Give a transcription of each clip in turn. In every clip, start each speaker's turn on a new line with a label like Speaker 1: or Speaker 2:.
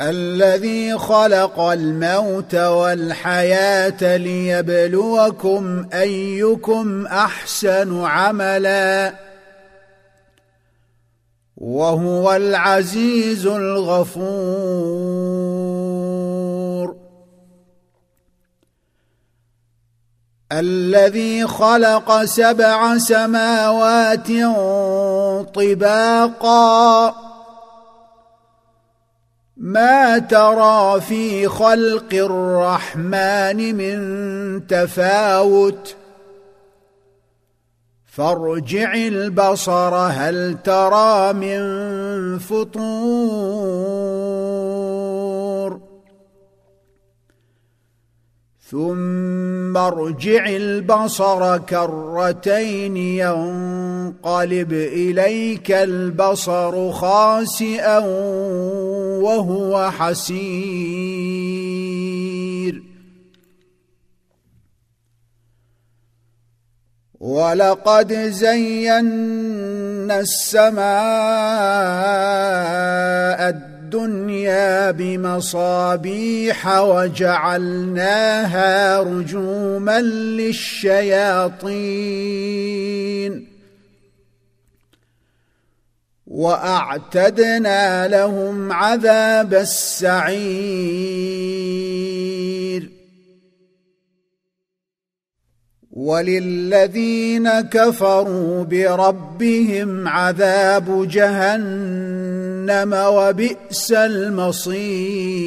Speaker 1: الذي خلق الموت والحياة ليبلوكم أيكم أحسن عملا. وهو العزيز الغفور. الذي خلق سبع سماوات طباقا. ما ترى في خلق الرحمن من تفاوت؟ فارجع البصر هل ترى من فطور؟ ثم ارجع البصر كرتين ينقلب إليك البصر خاسئا وهو حسير. ولقد زينا السماء الدنيا بمصابيح وجعلناها رجوما للشياطين. وأعتدنا لهم عذاب السعير. وللذين كفروا بربهم عذاب جهنم وبئس المصير.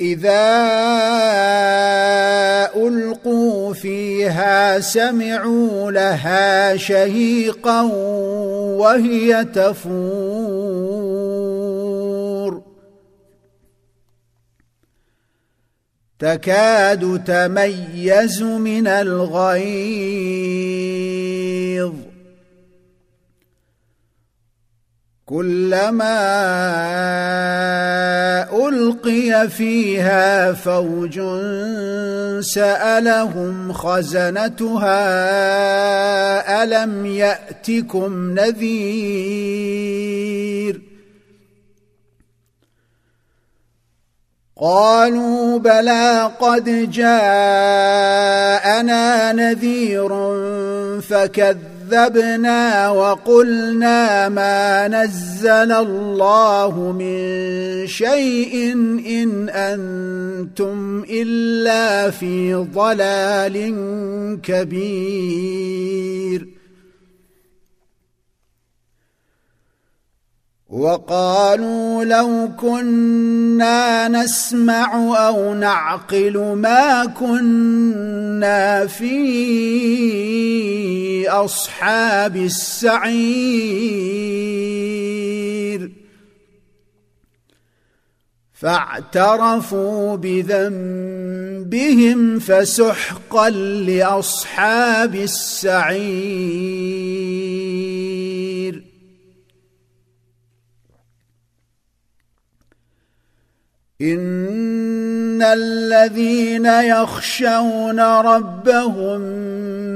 Speaker 1: إذا فيها سمعوا لها شهيقا وهي تفور. تكاد تميز من الغيظ. كلما ألقي فيها فوج سألهم خزنتها ألم يأتكم نذير؟ قالوا بلى قد جاءنا نذير فكذب كذبنا وقلنا ما نزل الله من شيء إن أنتم إلا في ضلال كبير. وقالوا لو كنا نسمع أو نعقل ما كنا في اصحاب السعير. فاعترفوا بذنبهم فسحقا لأصحاب السعير. إن الذين يخشون ربهم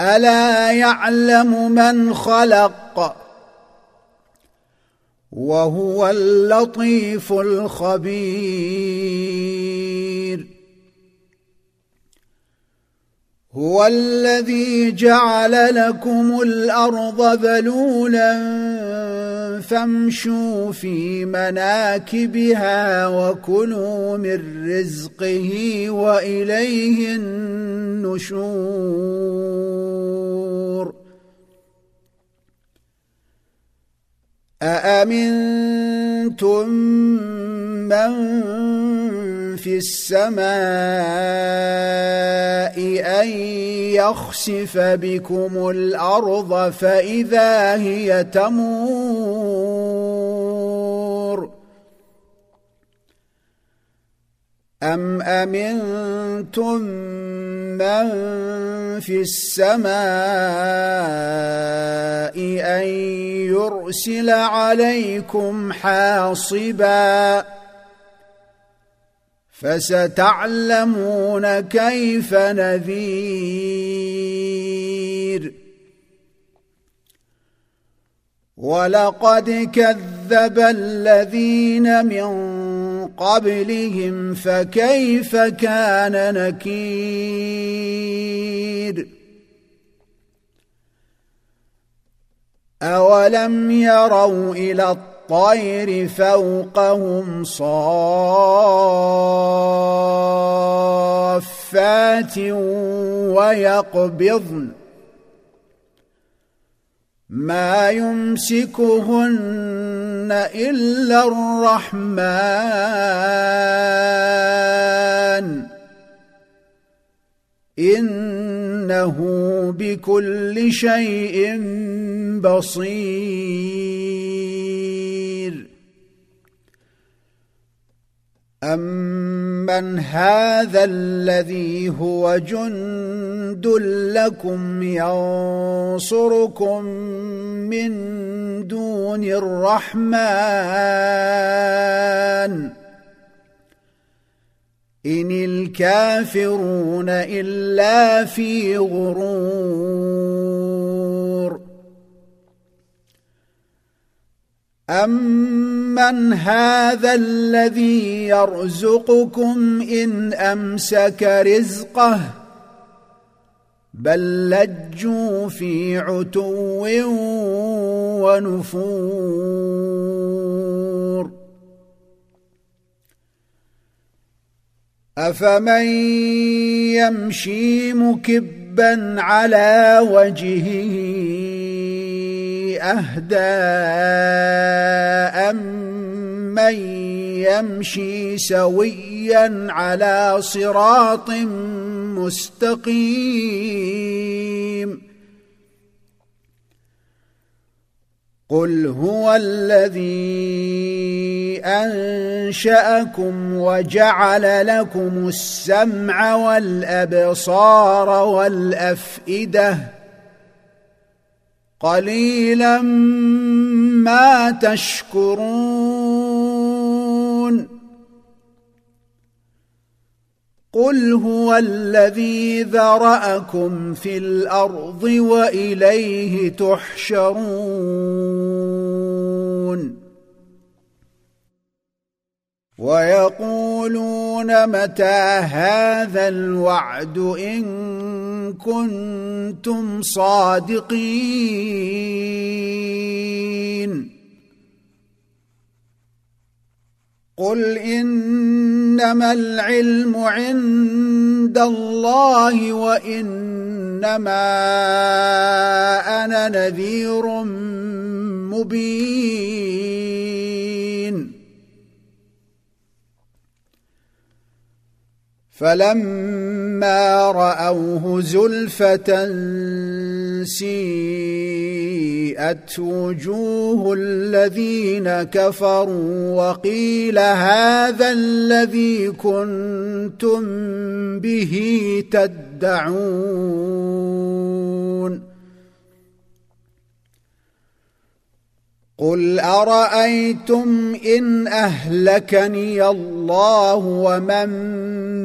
Speaker 1: ألا يعلم من خلق؟ وهو اللطيف الخبير. هو الذي جعل لكم الأرض ذلولا فامشوا في مناكبها وكلوا من رزقه وإليه النشور. أأمنتم من في السماء أن يخسف بكم الأرض فإذا هي تمور. أم أمنتم من في السماء أن يرسل عليكم حاصبا؟ فستعلمون كيف نذير. ولقد كذب الذين من قبلهم فكيف كان نكير. أولم يروا إلى الطير فوقهم صافات ويقبضن ما يمسكهن إلا الرحمن. إنه بكل شيء بصير. امن هذا الذي هو جند لكم ينصركم من دون الرحمن ان الكافرون الا في غرور امن هذا الذي يرزقكم ان امسك رزقه بل لجوا في عتو ونفور افمن يمشي مكبا على وجهه أهدى أمن يمشي سويا على صراط مستقيم. قل هو الذي أنشأكم وجعل لكم السمع والأبصار والأفئدة قليلا ما تشكرون. قل هو الذي ذرأكم في الأرض وإليه تحشرون. ويقولون متى هذا الوعد إن كنتم صادقين. قل إنما العلم عند الله وإنما أنا نذير مبين. فلما رأوه زلفة سيئت وجوه الذين كفروا وقيل هذا الذي كنتم به تدعون قل أرأيتم إن أهلكني الله ومن